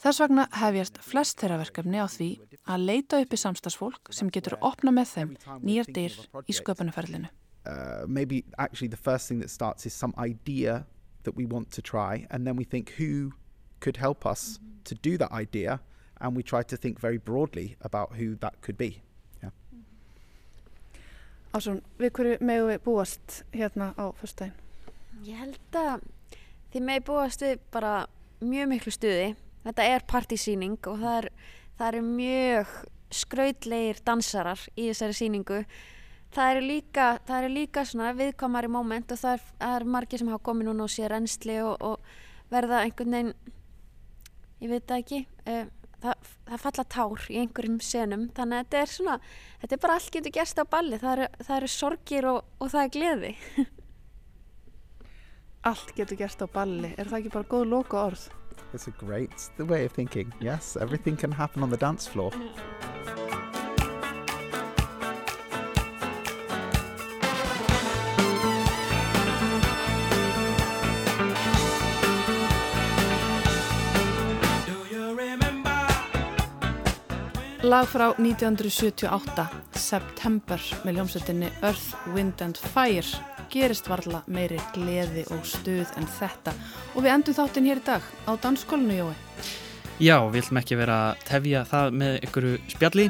Þess vegna hefjast flest þeirra verkefni á því að leita upp í samstagsfólk sem getur opna með þeim nýjar dyr í sköpunarferlinu. uh, maybe actually the first thing that starts is some idea that we want to try, and then we think who could help us to do that idea, and we try to think very broadly about who that could be. Ásson, við hverju megu við búast hérna á fyrstæðin? Ég held að þið megi búast við bara mjög miklu stuði. Þetta er partysýning og það er, það eru mjög skrautlegir dansarar í þessari sýningu. Það eru líka, það eru líka svona viðkomari moment og það er, er margir sem hafa komið núna og sé reynsli og, og verða einhvern veginn, ég veit það ekki, uh, það, það falla tár í einhverjum senum. Þannig að þetta er svona, þetta er bara allt getur gerst á balli. Það eru, það eru sorgir og, og það er gleði. Allt getur gerst á balli, er það ekki bara góð loka orð? It's a great the way of thinking. Yes, everything can happen on the dance floor. Lag frá 1978, September með ljómsveitinni Earth, Wind and Fire gerist varla meiri gleði og stuð en þetta og við endum þáttinn hér í dag á danskólinu Jói. Já, við ætlum ekki vera að tefja það með einhverju spjalli.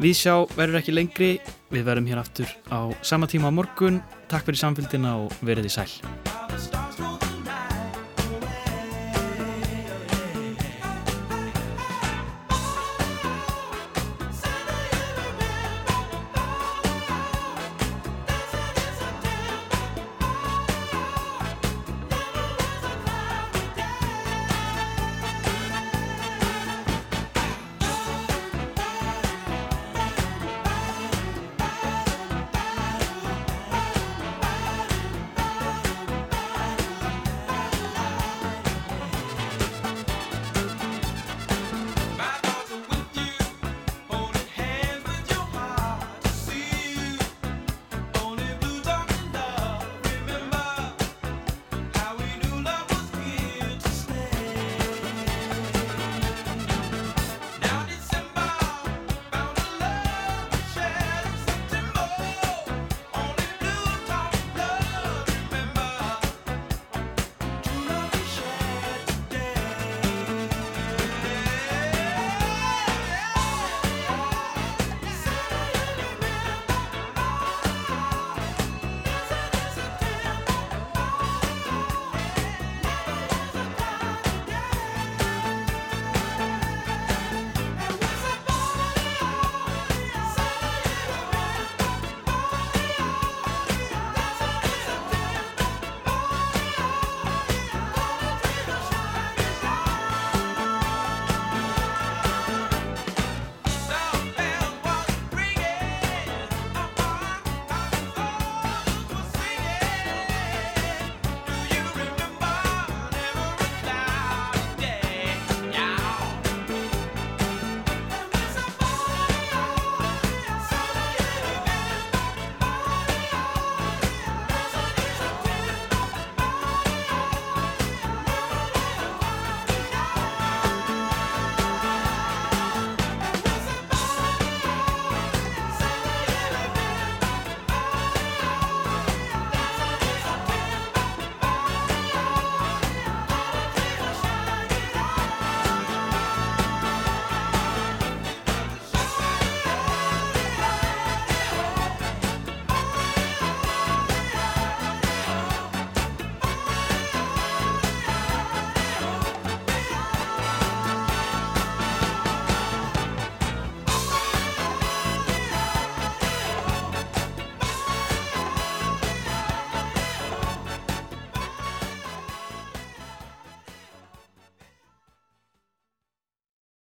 Við sjá verður ekki lengri, við verðum hér aftur á sama tíma á morgun. Takk fyrir samfélgina og verið í sæl.